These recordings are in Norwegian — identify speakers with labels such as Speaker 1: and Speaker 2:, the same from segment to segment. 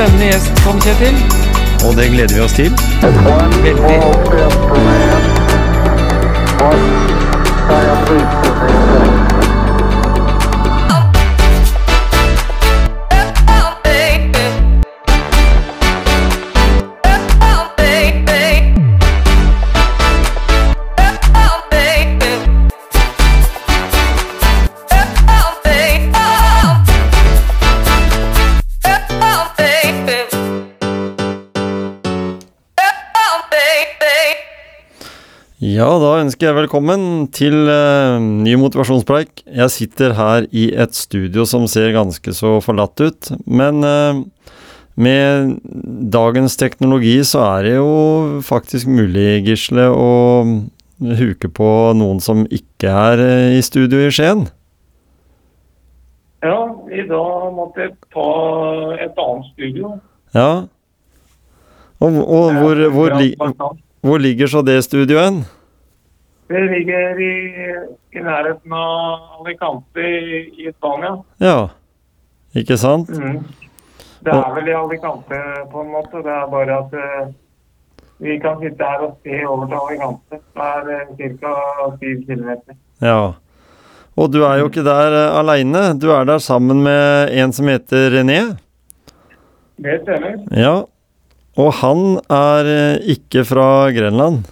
Speaker 1: spennende gjest, Tom Kjetil.
Speaker 2: og det gleder vi oss til.
Speaker 1: Veldig.
Speaker 2: Ja, da ønsker jeg velkommen til uh, ny motivasjonspreik. Jeg sitter her i et studio som ser ganske så forlatt ut, men uh, med dagens teknologi så er det jo faktisk mulig, Gisle, å huke på noen som ikke er uh, i studio i Skien.
Speaker 3: Ja, i dag måtte jeg ta et annet studio.
Speaker 2: Ja. Og, og hvor, hvor, hvor, hvor ligger så det studioet hen?
Speaker 3: Det ligger i, i nærheten av Alicante i, i Spania.
Speaker 2: Ja, ikke sant?
Speaker 3: Mm. Det er vel i Alicante på en måte. Det er bare at uh, vi kan sitte her og se over til Alicante. Det er ca. 7 km.
Speaker 2: Ja. Og du er jo ikke der uh, aleine. Du er der sammen med en som heter René.
Speaker 3: Det stemmer.
Speaker 2: Ja. Og han er eh, ikke fra Grenland.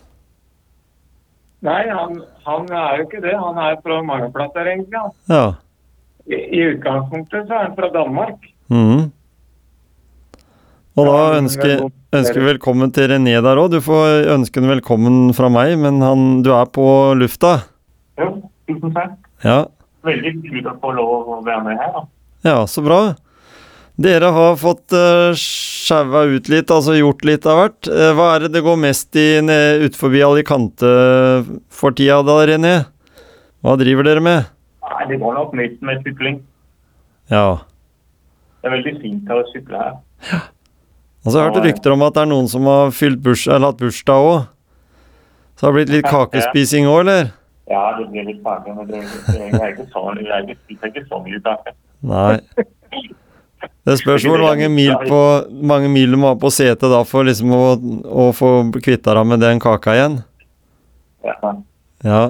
Speaker 3: Nei, han, han er jo ikke det. Han er fra mange plasser, egentlig.
Speaker 2: Ja.
Speaker 3: I, I utgangspunktet så er han fra Danmark.
Speaker 2: Mm. Og da ønsker, ønsker velkommen til René der òg. Du får ønske den velkommen fra meg, men han, du er på lufta.
Speaker 3: Jo, tusen takk.
Speaker 2: Ja.
Speaker 3: Veldig kult å få lov å være med her. da.
Speaker 2: Ja, så bra. Dere har fått uh, sjaua ut litt, altså gjort litt av hvert. Uh, hva er det det går mest i utenfor Alicante for tida da, René? Hva driver dere med?
Speaker 3: Nei, Det går nok mest med sykling.
Speaker 2: Ja.
Speaker 3: Det er veldig fint å sykle her.
Speaker 2: Og så har jeg hørt rykter om at det er noen som har fylt burs, eller hatt bursdag òg. Så det har blitt litt kakespising òg, eller?
Speaker 3: Ja, det blir litt farlig, men det, det er ikke sånn. Jeg er ikke- spiser ikke så mye kake.
Speaker 2: Nei. Det spørs hvor mange mil, på, mange mil du må ha på setet da for liksom å, å få kvitta deg med den kaka igjen.
Speaker 3: Ja.
Speaker 2: Ja.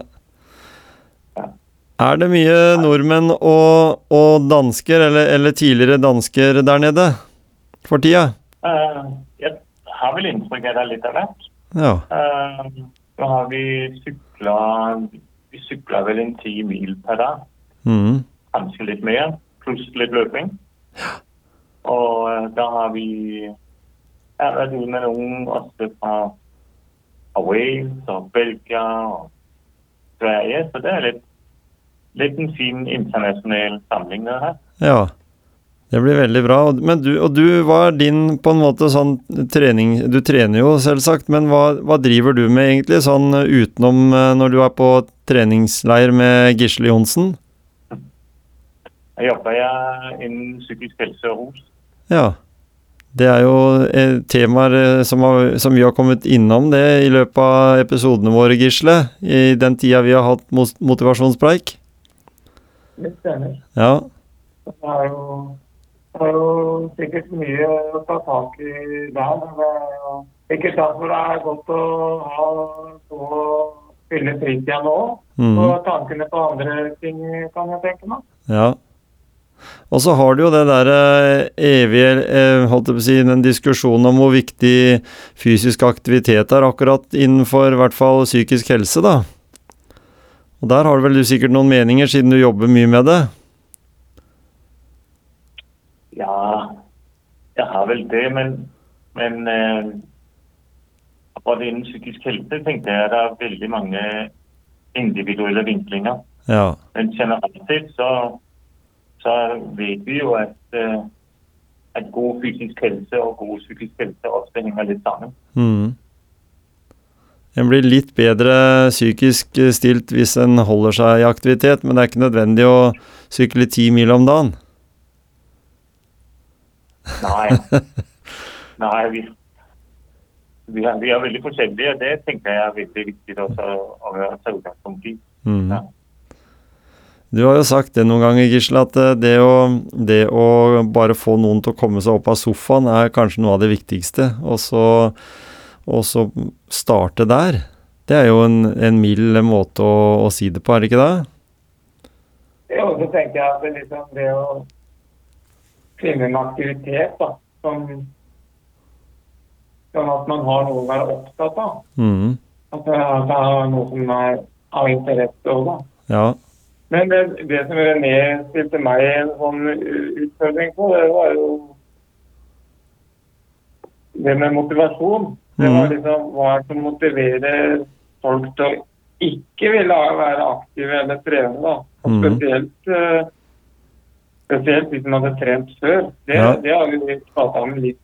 Speaker 2: Er det mye nordmenn og, og dansker, eller, eller tidligere dansker der nede for tida?
Speaker 3: Eh, jeg har vel inntrykk av det litt av hvert.
Speaker 2: Ja.
Speaker 3: Så har vi sykla Vi sykla vel en ti mil per dag.
Speaker 2: Mm.
Speaker 3: Kanskje litt mer, pluss litt løping. Og eh, da har vi har vært ute med noen også fra, Wales og Belgia og Sverige, så det er litt, litt en fin internasjonal samling det her.
Speaker 2: ja. Det blir veldig bra. Men du, og du, hva er din på en måte sånn trening Du trener jo selvsagt, men hva, hva driver du med egentlig, sånn utenom eh, når du er på treningsleir med Gisle Johnsen?
Speaker 3: Jeg jobber jeg innen psykisk helse og rus.
Speaker 2: Ja. Det er jo eh, temaer eh, som, har, som vi har kommet innom det i løpet av episodene våre, Gisle. I den tida vi har hatt motivasjonspreik.
Speaker 3: Det stemmer.
Speaker 2: Ja.
Speaker 3: Det er jo, det er jo sikkert mye å ta tak i der. Det er jo ikke sant hvor det er godt å ha så fylle fritida nå.
Speaker 2: Mm.
Speaker 3: Og tankene på andre ting, kan jeg tenke meg.
Speaker 2: Ja. Og så har du jo det der eh, evige, eh, holdt jeg på å si, den diskusjonen om hvor viktig fysisk aktivitet er akkurat innenfor i hvert fall psykisk helse, da. Og der har du vel du sikkert noen meninger, siden du jobber mye med det?
Speaker 3: Ja, jeg har vel det, men, men eh, akkurat innen psykisk helse tenkte jeg det er veldig mange individuelle vinklinger.
Speaker 2: Ja.
Speaker 3: Men generelt sett så, så vet vi jo at, eh, at god fysisk helse og god psykisk helse ofte henger litt sammen.
Speaker 2: Mm. En blir litt bedre psykisk stilt hvis en holder seg i aktivitet, men det er ikke nødvendig å sykle ti mil om dagen.
Speaker 3: Nei. Nei, vi, vi, er, vi er veldig forskjellige. Det tenker jeg er veldig viktig også å ta utgangspunkt i.
Speaker 2: Mm.
Speaker 3: Ja.
Speaker 2: Du har jo sagt det noen ganger, Gisle, at eh, det å, det å bare få noen til å komme seg opp av sofaen er kanskje noe av det viktigste. Og så, og så starte der. Det er jo en, en mild måte å, å si det på, er det ikke det?
Speaker 4: Jo, så tenker jeg at det, liksom, det å finne en aktivitet da, som Sånn at man har noe å være opptatt av.
Speaker 2: Mm.
Speaker 4: At det, at det er noe som er av interesse òg, da.
Speaker 2: Ja.
Speaker 4: Men det, det som René stilte meg en sånn utfordring på, det var jo det med motivasjon. Det var
Speaker 2: Mhm.
Speaker 4: liksom hva som motiverer folk til å ikke ville være aktive eller trene. da. Og
Speaker 2: Mhm.
Speaker 4: spesielt, eh, spesielt hvis man hadde trent før. Det,
Speaker 2: Ja.
Speaker 4: det har vi prata om litt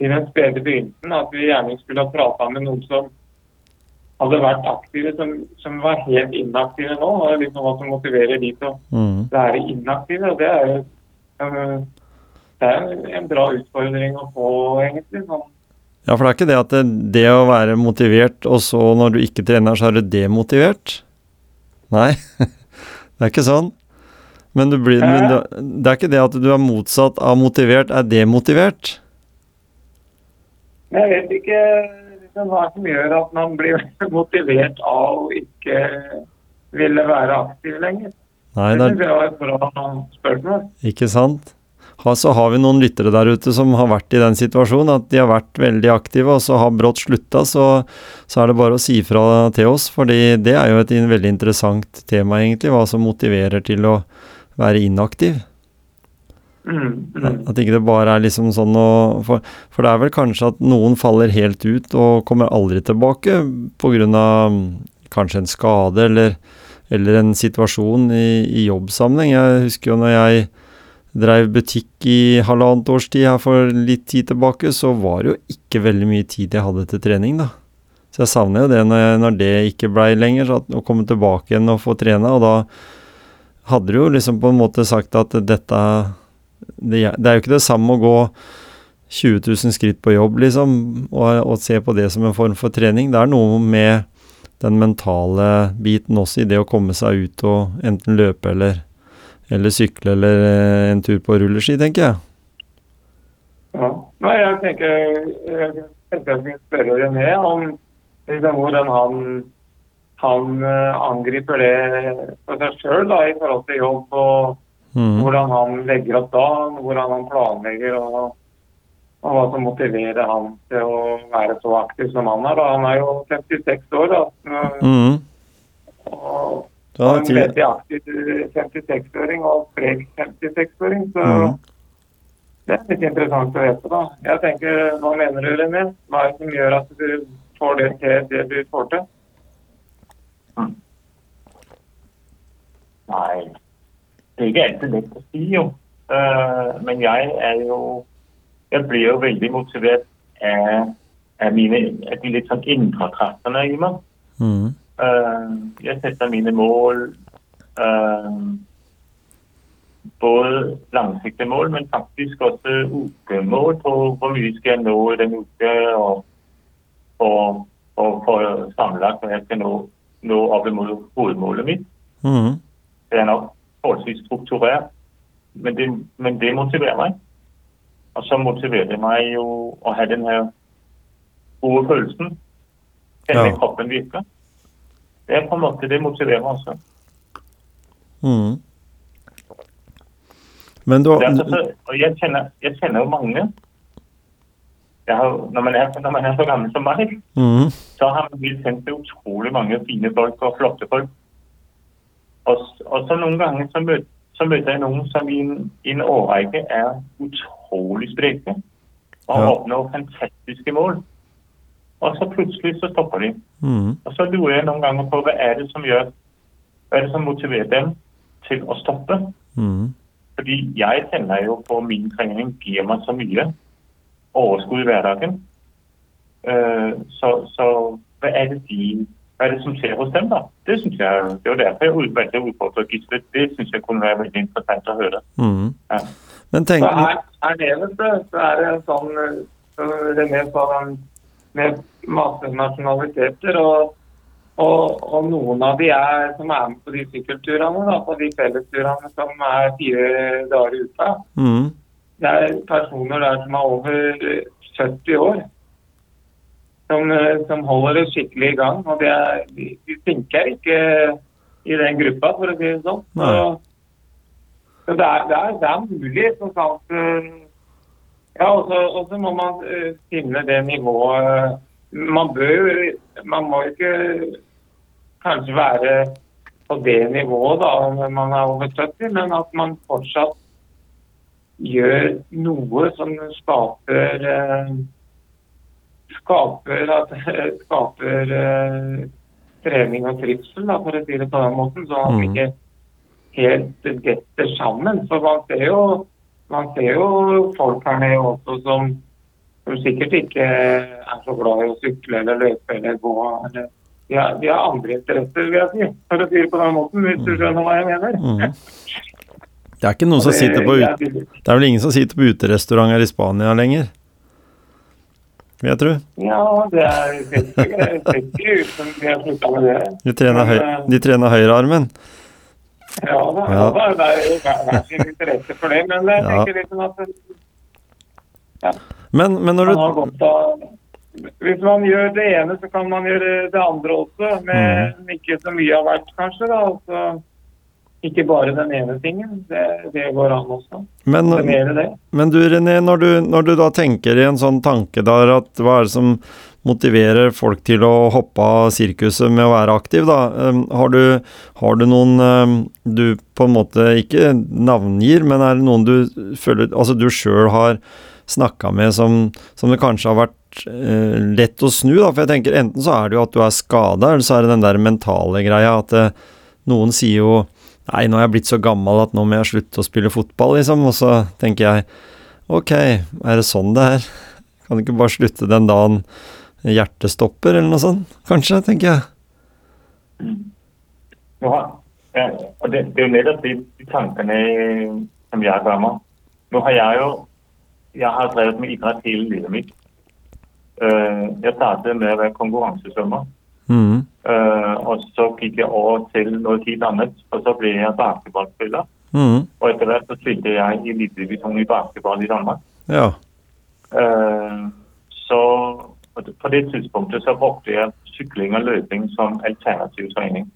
Speaker 4: i den spede begynnelsen. At vi gjerne skulle ha prata med noen som hadde vært aktive, som, som var helt inaktive nå. Og liksom hva som motiverer de til å
Speaker 2: Mhm.
Speaker 4: være inaktive. Og det er jo eh, det er en bra utfordring å få, egentlig. Sånn.
Speaker 2: Ja, for det er ikke det at det, det å være motivert, og så når du ikke trener, så er du demotivert? Nei, det er ikke sånn. Men, du blir, men du, det er ikke det at du er motsatt av motivert, er demotivert?
Speaker 4: Jeg vet ikke liksom, hva som gjør at man blir motivert av å ikke ville være aktiv lenger.
Speaker 2: Nei,
Speaker 4: Det
Speaker 2: er
Speaker 4: var et bra spørsmål.
Speaker 2: ikke sant. Ha, så har vi noen lyttere der ute som har vært i den situasjonen, at de har vært veldig aktive, og så har brått slutta, så, så er det bare å si fra til oss, fordi det er jo et veldig interessant tema, egentlig, hva som motiverer til å være inaktiv.
Speaker 4: Mm, mm.
Speaker 2: At ikke det bare er liksom sånn å for, for det er vel kanskje at noen faller helt ut og kommer aldri tilbake pga. kanskje en skade eller, eller en situasjon i, i jobbsammenheng. Jeg husker jo når jeg drev butikk i halvannet års tid her for litt tid tilbake, så var det jo ikke veldig mye tid jeg hadde til trening, da. Så jeg savner jo det når, jeg, når det ikke blei lenger, så at, å komme tilbake igjen og få trene. Og da hadde du jo liksom på en måte sagt at dette det, det er jo ikke det samme å gå 20 000 skritt på jobb, liksom, og, og se på det som en form for trening. Det er noe med den mentale biten også i det å komme seg ut og enten løpe eller, eller sykle eller eh, en tur på rulleski, tenker jeg.
Speaker 4: Ja. Nei, jeg tenker jeg jeg skulle spørre René om liksom, hvordan han, han eh, angriper det for seg sjøl i forhold til jobb, og
Speaker 2: Mhm.
Speaker 4: hvordan han legger opp dagen, hvordan han planlegger, og, og hva som motiverer han til å være så aktiv som han er. Da. Han er jo 56 år, da,
Speaker 2: Mm.
Speaker 4: og
Speaker 2: er
Speaker 4: og en veldig aktiv 56-åring og sprek 56-åring. Så
Speaker 2: mm.
Speaker 4: det er litt interessant å vite, da. Jeg tenker, Hva mener du, René? Hva er det som gjør at du får det til det du får til?
Speaker 3: Nej, det er ikke alltid lett å si jo. Øh, men jeg er jo, jeg blir jo veldig motivert av, mine, av de litt sånn indre kreftene i meg.
Speaker 2: Mhm.
Speaker 3: Øh, jeg sætter mine mål, øh, både langsiktige mål, men faktisk også ukemål på, hvor mye skal jeg nå i den uke, og og, og for sammenlagt, hva jeg skal nå, nå opp imod hovedmålet mitt.
Speaker 2: Mm.
Speaker 3: Det er nok forholdsvis strukturert, men det, men det motiverer meg. Og så motiverer det meg jo å ha den her gode følelsen. Kjenne
Speaker 2: Ja.
Speaker 3: kroppen virke. Det er på en måte det motiverer også.
Speaker 2: Mm. Men du
Speaker 3: har og jeg kjenner, jeg kjenner jo mange. Har, når, man er, når man er så gammel som meg,
Speaker 2: mm.
Speaker 3: så har man med utrolig mange fine folk og flotte folk. Og, og så noen ganger så, møt, så møter jeg noen som i en, i en årrekke er utrolig spreke og
Speaker 2: Ja.
Speaker 3: oppnår fantastiske mål. Og så plutselig så stopper de.
Speaker 2: Mm.
Speaker 3: Og så lurer jeg noen ganger på hva er det som gjør hva er det som motiverer dem til å stoppe.
Speaker 2: Mm.
Speaker 3: Fordi jeg kjenner jo på min trening gir meg så mye overskudd i hverdagen. Uh, så, så hva er det de hva er det som skjer hos dem, da? Det synes jeg, det er derfor jeg valgte å utfordre Gisle. Det synes jeg kunne være veldig interessant å høre.
Speaker 2: Mm.
Speaker 3: Ja.
Speaker 2: Men tenk
Speaker 4: Så her, er det vet du, så er det sånn René sa, den med masse nasjonaliteter. og Og, og noen av de er, som er med på de sykkelturene, da, på de fellesturene som er fire dager i uka,
Speaker 2: Mm.
Speaker 4: det er personer der som er over 70 år. Som, som holder oss skikkelig i gang. Og det er, de tenker ikke i den gruppa, for å si det sånn. Så, så det, er, det, er, det er mulig, som sagt. eh, Ja, og så, må man eh, finne det nivået Man bør Man må ikke kanskje være på det nivået da, når man er over 70, men at man fortsatt gjør noe som skaper eh, skaper, at, skaper uh, trening og trivsel, da, for å si det på den måten, Så at
Speaker 2: Mm.
Speaker 4: ikke helt detter sammen. For man ser jo, man ser jo folk her nede også som, som sikkert ikke er så glad i å sykle eller løpe eller gå. Eller, de, har, de har andre interesser, vil jeg si, for å si det på den måten, hvis du skjønner hva jeg mener.
Speaker 2: Mm. Det er ikke noen som sitter på
Speaker 4: Det er
Speaker 2: vel ingen som sitter på uterestauranter i Spania lenger? Vil jeg tro.
Speaker 4: Ja, det er ikke ut de har slutta med det.
Speaker 2: De trener, høy,
Speaker 4: Men, eh,
Speaker 2: de trener høyrearmen.
Speaker 4: Ja da,
Speaker 2: Ja.
Speaker 4: ja. da, det er jo hver hver sin interesse for det. Men jeg
Speaker 2: Ja.
Speaker 4: litt liksom at
Speaker 2: Men, men når du
Speaker 4: av Hvis man gjør det ene, så kan man gjøre det andre også. Med
Speaker 2: Mm.
Speaker 4: ikke så mye av hvert, kanskje. da, altså, Ikke bare den ene tingen. Det, det går an også.
Speaker 2: men, men du René, når du, når du da tenker i en sånn tanke der at hva er det som motiverer folk til å hoppe av sirkuset med å være aktiv, da? Um, har, du, har du noen um, du på en måte ikke navngir, men er det noen du føler Altså du sjøl har snakka med som, som det kanskje har vært eh, lett å snu, da? For jeg tenker enten så er det jo at du er skada, eller så er det den der mentale greia at eh, noen sier jo Nei, nå er jeg blitt så gammel at nå må jeg slutte å spille fotball, liksom. Og så tenker jeg ok, er det sånn det er? Kan du ikke bare slutte den dagen hjertet stopper, eller noe sånt? Kanskje, tenker jeg.
Speaker 3: Har, ja, det, det er jo nettopp de tankene, som jeg gør meg. Nå har jeg jo jeg har drevet med idrett hele livet mitt. Øh, jeg startet med å være konkurrencesvømmer,
Speaker 2: Mm.
Speaker 3: Uh, og så gikk jeg over til noe tid annet, og så ble jeg basketballspiller.
Speaker 2: Mm.
Speaker 3: Og etter hvert så spilte jeg i elitedivisjon i basketball i Danmark.
Speaker 2: Ja.
Speaker 3: Uh, så på det tidspunktet så brukte jeg sykling og løping som alternativ trening.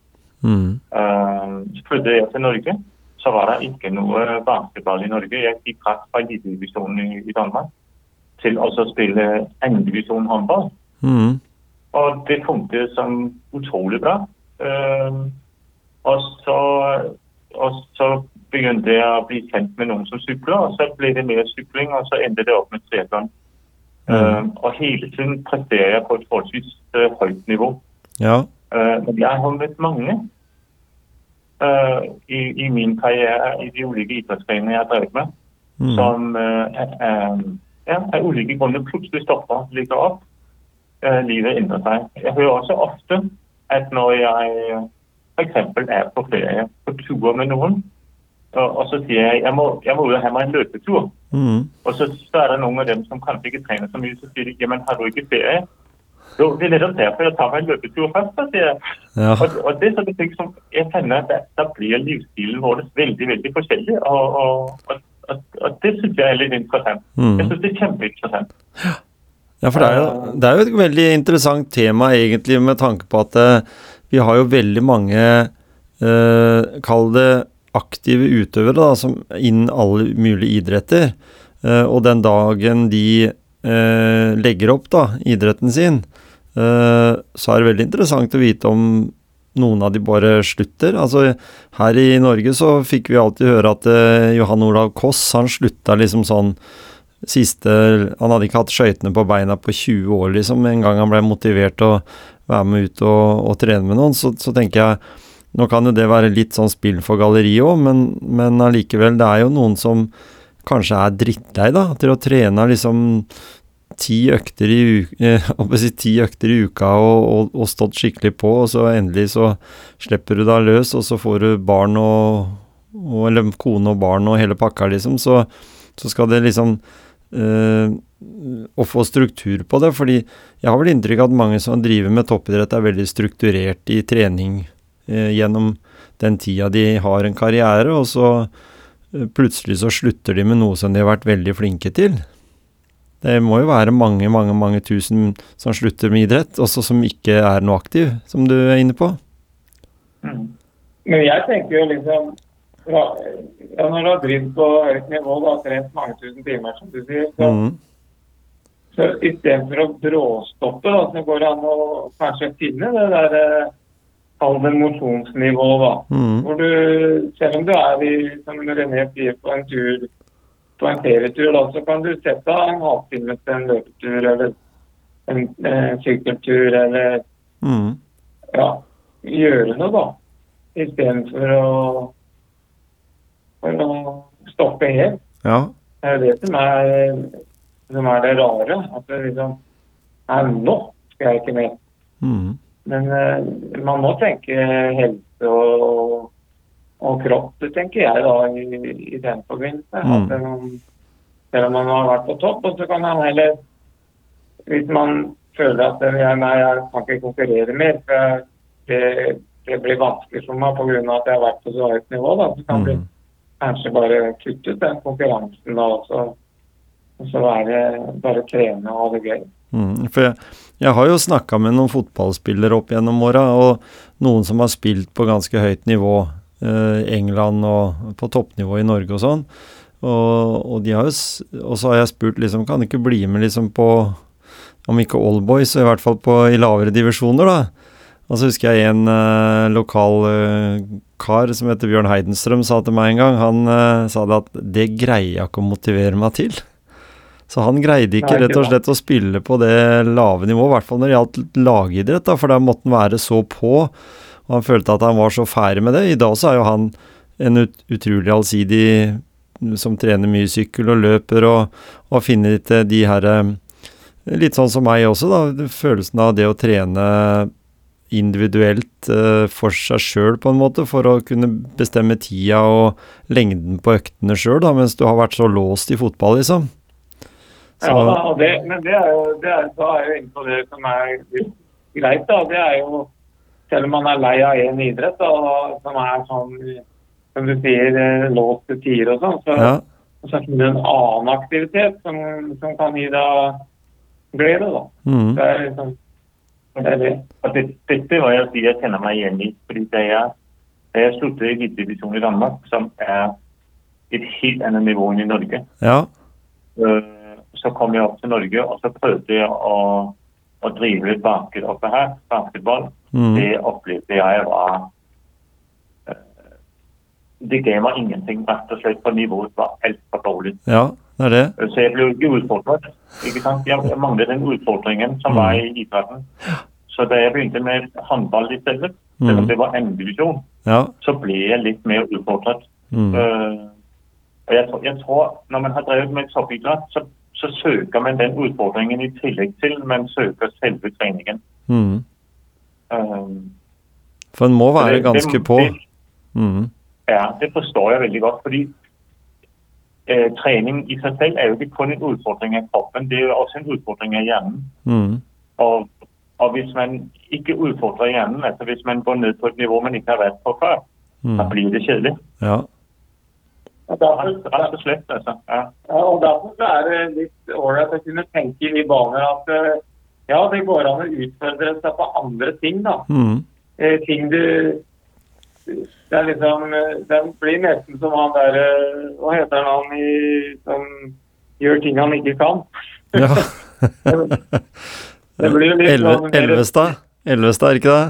Speaker 2: Mm.
Speaker 3: Uh, så flyttet jeg til Norge. Så var det ikke noe basketball i Norge. Jeg gikk rett fra elitedivisjonen i, i Danmark til å spille andredivisjon håndball.
Speaker 2: Mm.
Speaker 3: Og det funket som utrolig bra. Og, så, og så begynte jeg å bli kjent med noen som sykler, og så ble det mer sykling, og så endte det opp med triatlon. Uh, og hele tiden presterer jeg på et forholdsvis uh, høyt nivå.
Speaker 2: Ja.
Speaker 3: Uh, men jeg har møtt mange øh, i, i min karriere i de ulike idrettsgrenene jeg har drevet med,
Speaker 2: Mm.
Speaker 3: som uh, er, ja, av ulike grunner plutselig stopper, ligger opp. Øh, livet endrer seg. Jeg hører også ofte at når jeg f.eks. er på ferie, på tur med noen, og, så sier jeg jeg må, jeg må ut og ha meg en løpetur.
Speaker 2: Mm.
Speaker 3: Og så, så er det noen av dem som kanskje ikke trener så mye, så sier de jamen har du ikke ferie? Jo, det er nettopp derfor jeg tar meg en løpetur først. da, sier jeg.
Speaker 2: Ja.
Speaker 3: Og, og det er sånne ting som jeg kjenner at da- blir livsstilen vår veldig veldig forskjellig. Og, og, og, og, og det syns jeg er litt interessant.
Speaker 2: Mm.
Speaker 3: Jeg syns det er kjempeinteressant.
Speaker 2: Ja, for det er, jo, det er jo et veldig interessant tema egentlig med tanke på at eh, vi har jo veldig mange eh, Kall det aktive utøvere da, som innen alle mulige idretter. Eh, og den dagen de eh, legger opp da, idretten sin, eh, så er det veldig interessant å vite om noen av de bare slutter. Altså, her i Norge så fikk vi alltid høre at eh, Johan Olav Koss han slutta liksom sånn siste Han hadde ikke hatt skøytene på beina på 20 år, liksom. En gang han ble motivert til å være med ut og, og trene med noen, så, så tenker jeg Nå kan jo det være litt sånn spill for galleriet òg, men, men allikevel, det er jo noen som kanskje er drittlei, da, til å trene liksom ti økter i, uka, hva si, ti økter i uka og, og, og stått skikkelig på, og så endelig så slipper du deg løs, og så får du barn og, og Eller kone og barn og hele pakka, liksom. Så, så skal det liksom å få struktur på det. Fordi jeg har vel inntrykk av at mange som driver med toppidrett, er veldig strukturert i trening eh, gjennom den tida de har en karriere, og så eh, plutselig så slutter de med noe som de har vært veldig flinke til. Det må jo være mange, mange, mange tusen som slutter med idrett, også som ikke er noe aktiv, som du er inne på.
Speaker 4: Mm. Men jeg tenker jo liksom ja, Når du har drevet på høyt nivå og trent mange tusen timer, som du sier, så,
Speaker 2: Mm.
Speaker 4: så istedenfor å bråstoppe, da, så går det an å kanskje finne det der eh, Kall det mosjonsnivået, da.
Speaker 2: Mm.
Speaker 4: Hvor du, selv om du er i, som René sier, på en tur, på en ferietur, da, så kan du sette av en halvtime til en løpetur eller en eh, sykkeltur eller
Speaker 2: Mm.
Speaker 4: ja, gjøre noe, da. Istedenfor å, for å stoppe helt.
Speaker 2: Ja.
Speaker 4: Det er det som er, som er det rare. At det liksom Nei, nå skal jeg ikke med.
Speaker 2: Mm.
Speaker 4: Men eh, man må tenke helse og, og kropp, det tenker jeg da i, i den forbindelse.
Speaker 2: Mm.
Speaker 4: At man, selv om man har vært på topp, og så kan man heller Hvis man føler at jeg, nei, jeg kan ikke konkurrere mer, for det, det blir vanskelig for meg pga. at jeg har vært på så høyt nivå, da, så kan mm.
Speaker 2: Mm.
Speaker 4: Kanskje bare kutte ut den konkurransen og så, og så være, bare trene og ha det gøy.
Speaker 2: Mm, for jeg, jeg har jo snakka med noen fotballspillere opp gjennom åra, og noen som har spilt på ganske høyt nivå, eh, England og på toppnivå i Norge og sånn. Og, og, har jo, og så har jeg spurt liksom, kan du ikke bli med liksom på, om ikke Allboys, så i hvert fall på, i lavere divisjoner, da. Og så husker jeg en uh, lokal uh, kar som heter Bjørn Heidenstrøm sa til meg en gang, han uh, sa det at det greier jeg ikke å motivere meg til. Så han greide ikke rett og slett å spille på det lave nivået, i hvert fall når det gjaldt lagidrett, da, for der måtte han være så på, og han følte at han var så ferdig med det. I dag så er jo han en ut, utrolig allsidig som trener mye sykkel og løper, og, og finner ikke de her Litt sånn som meg også, da. Følelsen av det å trene individuelt eh, for seg sjøl, på en måte, for å kunne bestemme tida og lengden på øktene sjøl, mens du har vært så låst i fotball, liksom. Så,
Speaker 4: Ja, da, og det, men det er jo, det er, da er jo inne på det som er greit. da, det er jo Selv om man er lei av én idrett, da, som er sånn som du sier, eh, låst til tider og sånn, så,
Speaker 2: ja.
Speaker 4: så finner du en annen aktivitet som, som kan gi deg glede. da.
Speaker 2: Mm,
Speaker 4: Det er liksom det er det.
Speaker 3: Det, dette må jeg si jeg kjenner meg igjen i. fordi da jeg, da jeg sluttet i elitedivisjon i Danmark, som er et helt annet nivå enn i Norge,
Speaker 2: ja.
Speaker 3: øh, så kom jeg opp til Norge og så prøvde jeg å, å drive litt basket oppe her, basketball.
Speaker 2: Mm,
Speaker 3: Det opplevde jeg var øh, Det ga meg ingenting, rett og slett, for nivået var altfor dårlig.
Speaker 2: ja, det er det.
Speaker 3: Så jeg ble ikke utfordret. Ikke sant? Jeg manglet den utfordringen som var i idretten. Så da jeg begynte med håndball i stedet, selv om
Speaker 2: Mm.
Speaker 3: det var andredivisjon,
Speaker 2: Ja.
Speaker 3: så ble jeg litt mer utfordret.
Speaker 2: Mm,
Speaker 3: Uh, og jeg, tror- jeg tror når man har drevet med toppidrett, så, så søker man den utfordringen i tillegg til man søker selve treningen.
Speaker 2: mm.
Speaker 3: Uh,
Speaker 2: For en må være
Speaker 3: det-
Speaker 2: ganske
Speaker 3: det-
Speaker 2: på. Mm,
Speaker 3: Ja, det forstår jeg veldig godt. fordi eh, trening i seg selv er jo ikke kun en utfordring av kroppen, det er jo også en utfordring av hjernen.
Speaker 2: mm,
Speaker 3: Og, og hvis man ikke utfordrer hjernen, altså hvis man går ned på et nivå man ikke har vært på før,
Speaker 2: mm.
Speaker 3: da blir det kjedelig.
Speaker 2: Ja.
Speaker 4: Derfor,
Speaker 3: Rett, rett og slett, altså. Ja.
Speaker 4: Ja, og Derfor så er det litt ålreit å kunne tenke i de baner at eh, ja, det går an å utfordre seg på andre ting. da.
Speaker 2: Mm,
Speaker 4: Eh, ting du Det er liksom Den blir nesten som han der eh, Hva heter han i, som gjør ting han ikke kan?
Speaker 2: ja. Elve,
Speaker 4: sånn
Speaker 2: Elvestad? Elvestad, er ikke det?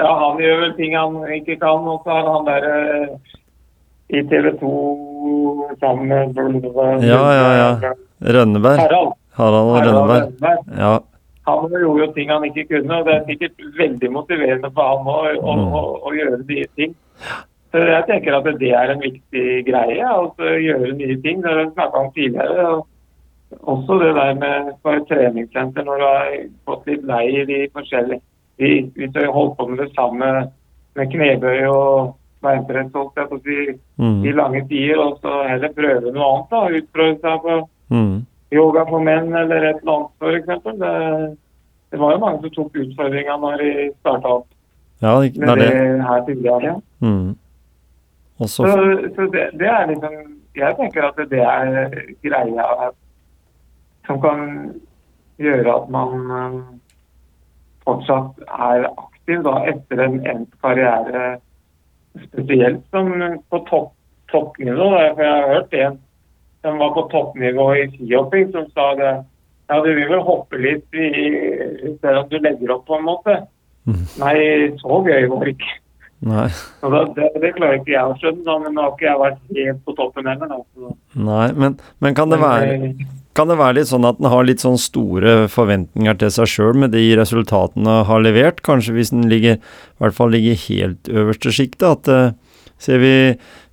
Speaker 4: Ja, han gjør vel ting han ikke kan. Og så har han der eh, i TV 2 sammen med
Speaker 2: Ja, ja, ja. Rønneberg.
Speaker 4: Harald.
Speaker 2: Harald og. Rønneberg. Ja.
Speaker 4: Han gjorde jo ting han ikke kunne, og det er sikkert veldig motiverende for han å, å,
Speaker 2: Mm.
Speaker 4: å, å gjøre nye ting. Så jeg tenker at det er en viktig greie, å gjøre nye ting. Det har vi snakka om tidligere. og Også det der med på et treningssenter når du har fått litt lei i de forskjellige de, Hvis du har holdt på med det samme med knebøy og beinpress holdt jeg på å si,
Speaker 2: Mm,
Speaker 4: i lange tider, og så heller prøve noe annet. da, Utprøve seg på
Speaker 2: Mm.
Speaker 4: Yoga for menn eller et eller annet, eksempel. Det, det var jo mange som tok utfordringa når de starta opp
Speaker 2: Ja, det det
Speaker 4: det, her tidligere.
Speaker 2: Mm. Også... så
Speaker 4: Så, det, det er liksom Jeg tenker at det er greia som kan gjøre at man eh, fortsatt er aktiv da, etter en endt karriere, spesielt som på topp, toppnivå. For jeg har hørt en som var på toppnivå i skihopping, som sa det. Ja, du vil vel hoppe litt i, i stedet at du legger opp, på en måte.
Speaker 2: Mm.
Speaker 4: Nei, så gøy var det ikke.
Speaker 2: Nei.
Speaker 4: Da, det, det klarer ikke jeg å skjønne, men nå har ikke jeg vært helt på toppen heller. Da.
Speaker 2: Nei, men, men kan, det være,
Speaker 4: eh,
Speaker 2: kan det være litt sånn at en har litt sånn store forventninger til seg sjøl med de resultatene en har levert? Kanskje hvis en ligger, i hvert fall ligger helt øverste sjiktet? At eh, ser vi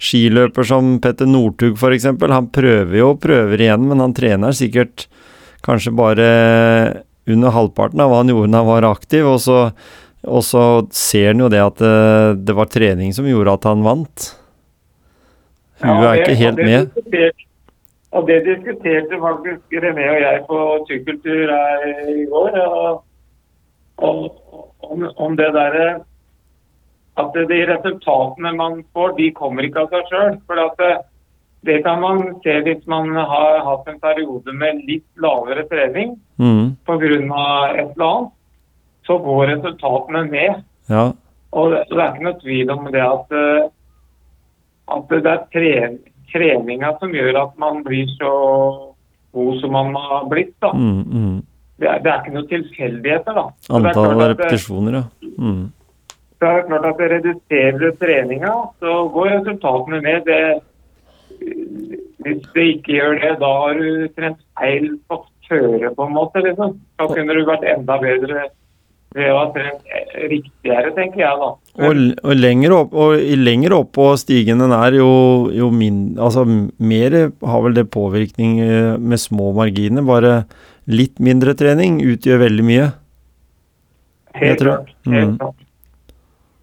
Speaker 2: skiløper som Petter Northug f.eks. Han prøver jo og prøver igjen, men han trener sikkert kanskje bare under halvparten av hva han gjorde da han var aktiv. Og så, og så ser han jo det at det, det var trening som gjorde at han vant. Hun
Speaker 4: Ja,
Speaker 2: er ikke helt med.
Speaker 4: Og det diskuterte faktisk René og jeg på sykkeltur i går. Og, og, om, om det derre At de resultatene man får, de kommer ikke av seg sjøl. For det, det kan man se hvis man har hatt en periode med litt lavere trening
Speaker 2: Mm,
Speaker 4: pga. et eller annet. Så går resultatene ned.
Speaker 2: ja.
Speaker 4: Og det, det er ikke noe tvil om det at, eh, at det er tre, treninga som gjør at man blir så god som man har blitt. da.
Speaker 2: Mm, mm.
Speaker 4: Det er, det er ikke noe tilfeldigheter, da.
Speaker 2: Antall
Speaker 4: klart
Speaker 2: repetisjoner, ja. Mm.
Speaker 4: Så er det klart at det reduserer du treninga, så går resultatene ned. Det, hvis det ikke gjør det, da har du trent feil på føre, på en måte. liksom. Da kunne du vært enda bedre ved å ha trent riktigere, tenker jeg, da.
Speaker 2: Og, og, lenger opp, og i lenger opp på stigen den er, jo, jo mindre altså, mer har vel det påvirkning eh, med små marginer. Bare litt mindre trening utgjør veldig mye.
Speaker 4: Helt klart. Helt
Speaker 2: Mm.
Speaker 4: klart.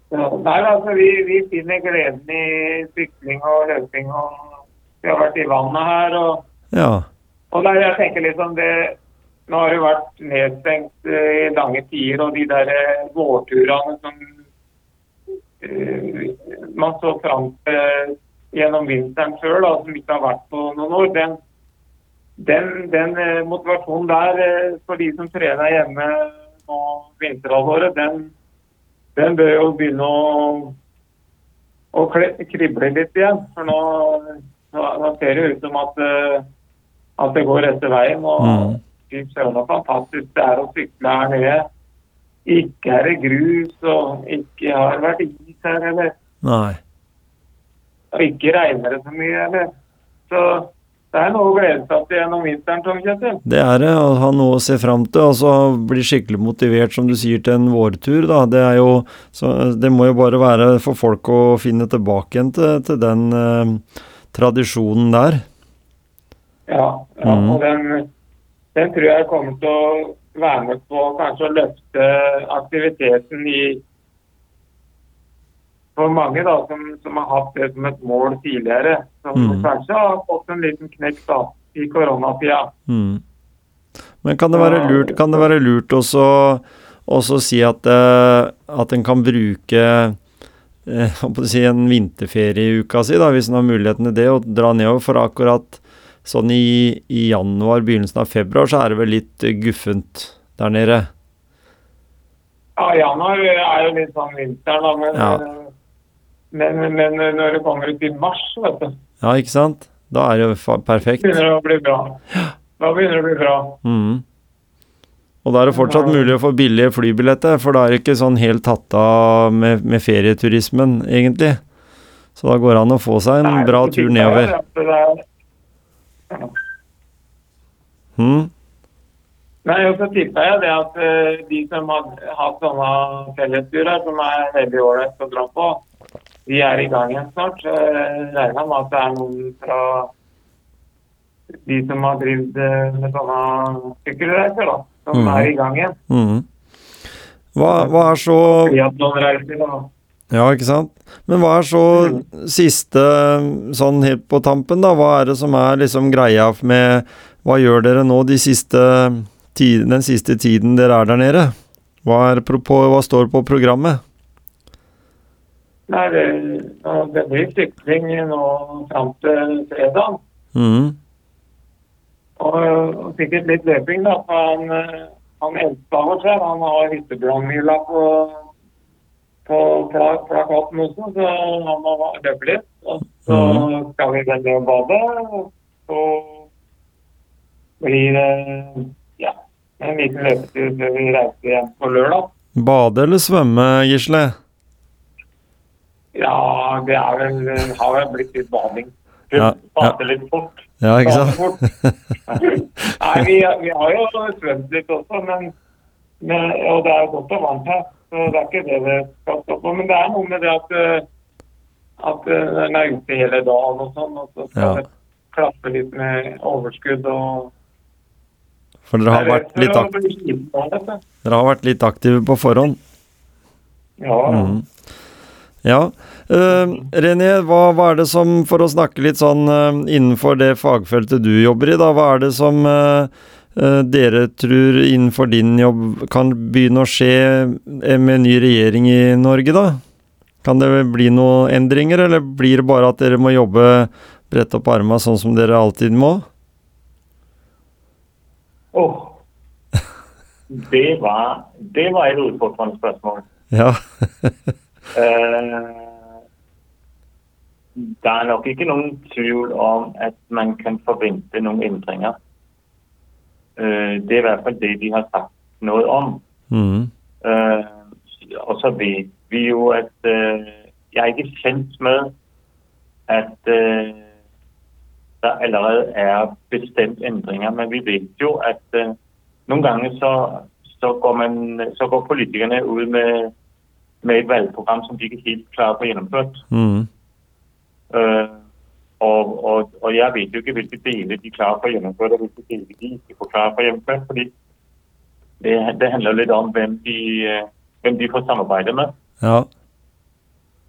Speaker 4: Ja, nei, altså, vi, vi finner gleden i sykling og løping. og Vi har vært i vannet her. og,
Speaker 2: Ja.
Speaker 4: og der jeg tenker liksom det, Nå har det vært nedstengt eh, i lange tider, og de der eh, vårturene som uh, man så fram til gjennom vinteren da, som ikke har vært på noen år, den, den, den eh, motivasjonen der eh, for de som trener hjemme nå vinterhalvåret, den, den bør jo begynne å, å krible litt igjen. For nå, nå, ser det ut som at, eh, at det går rette veien. og
Speaker 2: Mm.
Speaker 4: Søren så fantastisk det er å sykle her nede. Ikke er det grus, og ikke har vært is her, eller
Speaker 2: Nei.
Speaker 4: og ikke regner det så mye, eller. Så det er noe å glede seg til gjennom vinteren, Tom Kjetil.
Speaker 2: Det er det, å ha noe å se fram til, og så bli skikkelig motivert, som du sier, til en vårtur. da. Det jo, så det må jo bare være for folk å finne tilbake igjen til, til den eh, tradisjonen der.
Speaker 4: Ja, ja
Speaker 2: mm.
Speaker 4: og den, den tror jeg kommer til å være med på kanskje å løfte aktiviteten i for mange da, som, som har hatt det som et mål tidligere. Som
Speaker 2: mm.
Speaker 4: kanskje har fått en liten knekk da, i koronatida.
Speaker 2: Mm. Men kan det være lurt, kan det være lurt også, også si at, eh, at en kan bruke eh, si, en vinterferie i uka si, da, hvis en har muligheten til det, og dra nedover? For akkurat sånn i, i januar, begynnelsen av februar, så er det vel litt eh, guffent der nede.
Speaker 4: Ja, januar er jo litt sånn vinteren, da, men,
Speaker 2: Ja.
Speaker 4: Men, men når det kommer ut i mars, vet du,
Speaker 2: Ja, ikke sant? Da er det jo perfekt.
Speaker 4: Da begynner det å bli bra. Da begynner det å bli bra.
Speaker 2: Mm. Og da er det fortsatt mulig å få billige flybilletter, for da er det ikke sånn helt tatt av med, med ferieturismen, egentlig. Så da går det an å få seg en
Speaker 4: Nei,
Speaker 2: bra tur nedover.
Speaker 4: er-.
Speaker 2: Mhm.
Speaker 4: Nei, og så tippa jeg det at eh, de som har hatt sånne fellesturer, som er veldig ålreit å dra på, de er i gang igjen snart. Regner med at det er noen fra de som har drevet eh, med sånne sykkelreiser, da, som
Speaker 2: mm.
Speaker 4: er i gang igjen.
Speaker 2: Mm. Hva, hva er så Ja, ikke sant? Men hva er så siste, sånn helt på tampen, da? Hva er det som er liksom greia med Hva gjør dere nå de siste den siste tiden dere er der nede? Hva, er på, hva står på programmet?
Speaker 4: Nei, det, det blir sykling nå fram til fredag.
Speaker 2: Mm.
Speaker 4: Og, og sikkert litt løping, da. Han, eh, han oss her, han har hyttebrannmila på, på plakaten også, så han må løpe litt. Og så skal vi vel ned og bade. Og så blir det ja, en liten løpetur før vi reiser hjem på lørdag.
Speaker 2: Bade eller svømme, Gisle?
Speaker 4: Ja, det er vel, har vel blitt litt bading.
Speaker 3: Det
Speaker 2: Ja,
Speaker 3: passer litt fort.
Speaker 2: Ja, ikke sant?
Speaker 4: Nei, vi, vi har jo svømt litt også, men, men, og det er jo godt og varmt her. Så det er ikke det det skal stå på. Men det er noe med det at, eh, at eh, den er ute hele dagen og sånn, og så skal
Speaker 2: Ja.
Speaker 4: det klappe litt med overskudd og
Speaker 2: For dere har vært litt,
Speaker 4: Det
Speaker 2: ak
Speaker 4: for å bli sliten av dette.
Speaker 2: dere har vært litt aktive på forhånd?
Speaker 4: Ja,
Speaker 2: Mhm. Ja. Uh, René, hva, hva er det som, for å snakke litt sånn uh, innenfor det fagfeltet du jobber i, da, hva er det som uh, dere tror innenfor din jobb kan begynne å skje med ny regjering i Norge, da? Kan det bli noen endringer, eller blir det bare at dere må jobbe brette opp arma sånn som dere alltid må?
Speaker 3: Åh. Det var, det var et utfordrende spørsmål.
Speaker 2: Ja.
Speaker 3: Eh, det er nok ikke noen tvil om at man kan forvente noen endringer. Eh, det er i hvert fall det de har sagt noe om.
Speaker 2: Mm.
Speaker 3: Eh, og så vet vi jo at Jeg er ikke kjent med at der allerede er bestemt endringer, men vi vet jo at noen ganger så, så, går man, så går politikerne ut med, med et valgprogram som de ikke helt klarer å få gjennomført.
Speaker 2: Mm.
Speaker 3: Uh, og, og, og jeg vet jo ikke hvilke deler de klarer å få gjennomført, og hvilke deler de ikke får klare å få gjennomført. fordi det, det handler litt om hvem de, eh, hvem de får samarbeide med.
Speaker 2: Ja.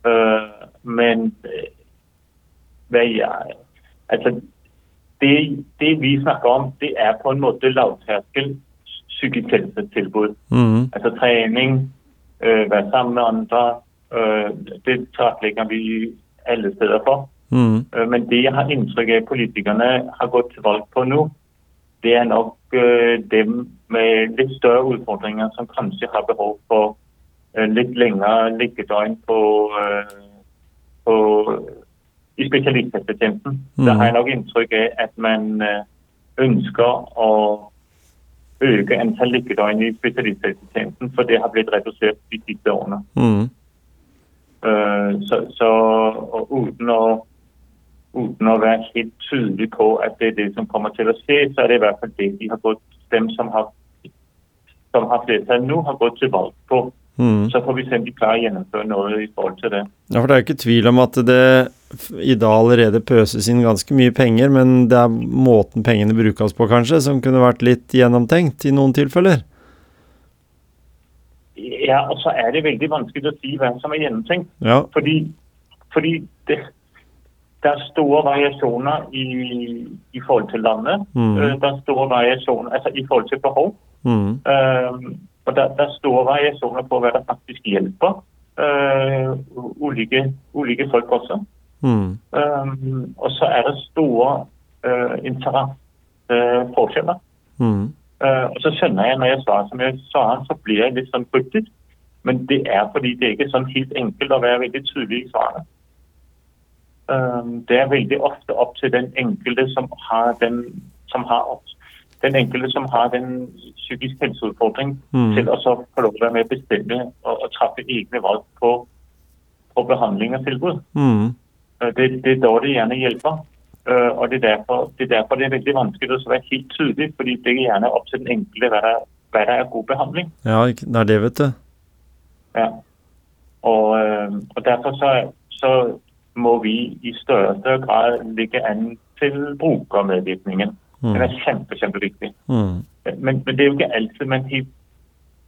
Speaker 3: Uh, men jeg, altså det, det vi snakker om, det er på en måte lavterskel psykisk helsetilbud.
Speaker 2: Mm.
Speaker 3: Altså trening, øh, være sammen med andre, øh, det tilrettelegger vi alle steder for.
Speaker 2: Mm.
Speaker 3: Øh, Men det jeg har inntrykk av politikerne har gått til valg på nå, det er nok øh, dem med litt større utfordringer som kanskje har behov for øh, litt lengre liggedøgn på, øh, på, i spesialisthelsetjenesten. Da har jeg nok inntrykk av at man ønsker å øke antall liggedøgn i spesialisthelsetjenesten, for det har blitt redusert de siste årene.
Speaker 2: Mm.
Speaker 3: Uh, så, så uten å uten å være helt tydelig på at det er det som kommer til å skje, så er det i hvert fall det de har gått, dem som har, som har flertall nå, har gått til valg på.
Speaker 2: Mm.
Speaker 3: Så får vi se om de klarer å gjennomføre noe i forhold til det.
Speaker 2: Ja, for det er jo ikke tvil om at det i dag allerede pøses inn ganske mye penger, men det er måten pengene brukes på, kanskje, som kunne vært litt gjennomtenkt i noen tilfeller.
Speaker 3: Ja, og så er det veldig vanskelig å si hvem som er gjennomtenkt.
Speaker 2: Ja.
Speaker 3: Fordi, fordi det, det er store variasjoner i, i forhold til landet.
Speaker 2: Mm.
Speaker 3: Øh, Det er store variasjoner altså i forhold til behov.
Speaker 2: Mm.
Speaker 3: Um, og det, det er store variasjoner på hva det faktisk hjelper uh, ulike, ulike folk også.
Speaker 2: Mhm.
Speaker 3: Um, og så er det store uh, interesseforskjeller.
Speaker 2: Mhm.
Speaker 3: Uh, og så skjønner jeg når jeg svarer som jeg svarer, så blir jeg litt sånn kryptisk. Men det er fordi det ikke er sånn helt enkelt å være veldig tydelig i svarene. Um, det er veldig ofte opp til den enkelte som har den som har den enkelte som har den psykisk helseutfordring,
Speaker 2: mm.
Speaker 3: til å så få lov til å være med å bestemme og, og treffe egne valg på, på behandling og tilbud.
Speaker 2: Mhm.
Speaker 3: Øh, Det, det er da det gjerne hjelper. Øh, Og det er, derfor, det er derfor det er veldig vanskelig å være helt tydelig, fordi det er gjerne opp til den enkelte hva der, hva der er god behandling.
Speaker 2: Ja, det er det, vet du.
Speaker 3: Ja. Og, øh, og derfor så, så må vi i større grad ligge an til brukermedvirkningen. Den er kjempe, kjempeviktig.
Speaker 2: Mm.
Speaker 3: Men, men det er jo ikke alltid man helt,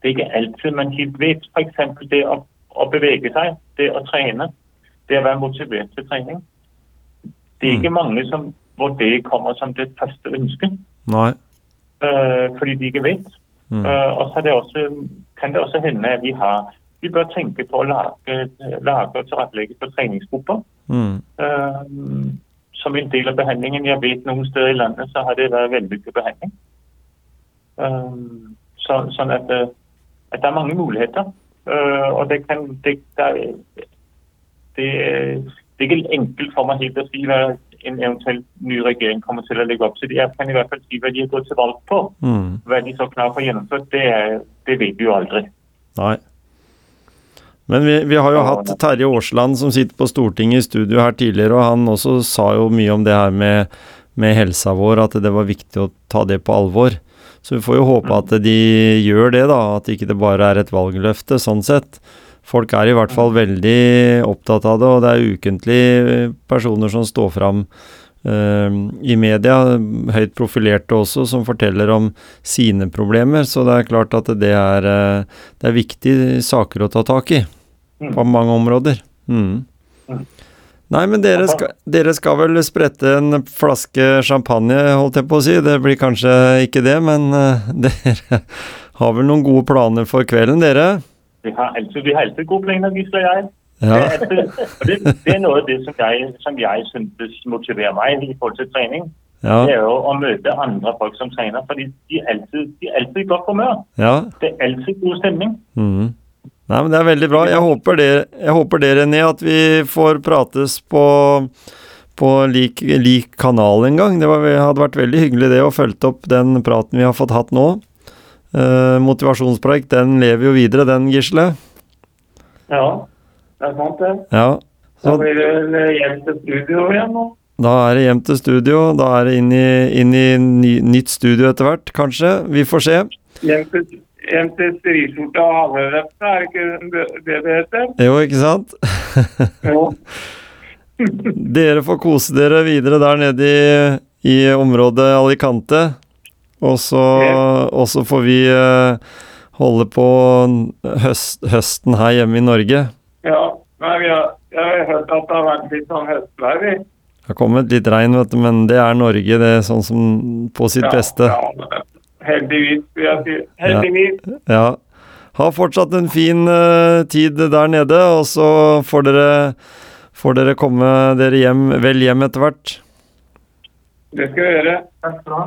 Speaker 3: det er ikke alltid man helt vet. Eksempel det å, å bevege seg, det å trene, det å være motivert til trening. Det er ikke mange som, hvor det kommer som det første ønsket.
Speaker 2: Nei.
Speaker 3: Uh, fordi de ikke vet.
Speaker 2: Mm.
Speaker 3: Uh, og så er det også, kan det også hende at vi har vi bør tenke på å lage, lage og tilrettelegge for treningsgrupper.
Speaker 2: Mm.
Speaker 3: Uh, som en del av behandlingen. Jeg vet noen steder i landet så har det vært vellykket behandling. Så, sånn at, at det er mange muligheter. Og det kan det, det, er- det, er- det er ikke enkelt for meg helt å si hva en eventuell ny regjering kommer til å legge opp til. Jeg kan i hvert fall si hva de har gått til valg på.
Speaker 2: Mm.
Speaker 3: Hva de så klart får gjennomført, det, det vet vi jo aldri.
Speaker 2: Nei. Men vi, vi har jo hatt Terje Aasland som sitter på Stortinget i studio her tidligere, og han også sa jo mye om det her med, med helsa vår, at det var viktig å ta det på alvor. Så vi får jo håpe at de gjør det, da. At ikke det bare er et valgløfte, sånn sett. Folk er i hvert fall veldig opptatt av det, og det er ukentlig personer som står fram uh, i media, høyt profilerte også, som forteller om sine problemer. Så det er klart at det er, uh, det er viktige saker å ta tak i
Speaker 3: Mm.
Speaker 2: på mange områder. Mm.
Speaker 3: Mm.
Speaker 2: Nei, men dere skal, dere skal vel sprette en flaske champagne, holdt jeg på å si. Det blir kanskje ikke det, men eh, dere har vel noen gode planer for kvelden, dere?
Speaker 3: Vi har alltid, vi har altid gode planer, Gisle og jeg.
Speaker 2: Ja.
Speaker 3: Det, er alltid, og det, det er noe av det som jeg, som jeg synes motiverer meg i forhold til trening.
Speaker 2: Ja.
Speaker 3: Det er jo å møte andre folk som trener, fordi de er alltid, de er alltid i godt humør.
Speaker 2: ja.
Speaker 3: Det er alltid god stemning.
Speaker 2: Mm. Nei, men det er veldig bra. Jeg håper det, jeg håper det René, at vi får prates på, på lik, lik kanal en gang. Det var, hadde vært veldig hyggelig det å følge opp den praten vi har fått hatt nå. Eh, motivasjonspreik, den lever jo videre, den, Gisle.
Speaker 4: Ja, det er sant det.
Speaker 2: Ja.
Speaker 4: Så
Speaker 2: da
Speaker 4: blir det vel hjem til studio igjen nå.
Speaker 2: da er det hjem til studio. Da er det inn i, inn i ny, nytt studio etter hvert, kanskje. Vi får se.
Speaker 4: Hjem til, hjem til striskjorta og havnerøftene, er det ikke det det det heter?
Speaker 2: Jo, ikke sant?
Speaker 4: Jo.
Speaker 2: Dere får kose dere videre der nede i, i området Alicante. Og så, og så får vi eh, holde på høst, høsten her hjemme i Norge.
Speaker 4: Ja, nei, vi har, jeg har hørt at det har vært litt sånn høstvær. vi.
Speaker 2: Det har kommet litt regn, vet du, men det er Norge, det er sånn som på sitt
Speaker 4: Ja,
Speaker 2: beste.
Speaker 4: Ja, heldigvis, vil jeg si. Heldigvis.
Speaker 2: Ja. Ha fortsatt en fin uh, tid der nede, og så får dere, får dere komme dere hjem, vel hjem etter hvert.
Speaker 4: Det skal vi gjøre. Takk skal du ha.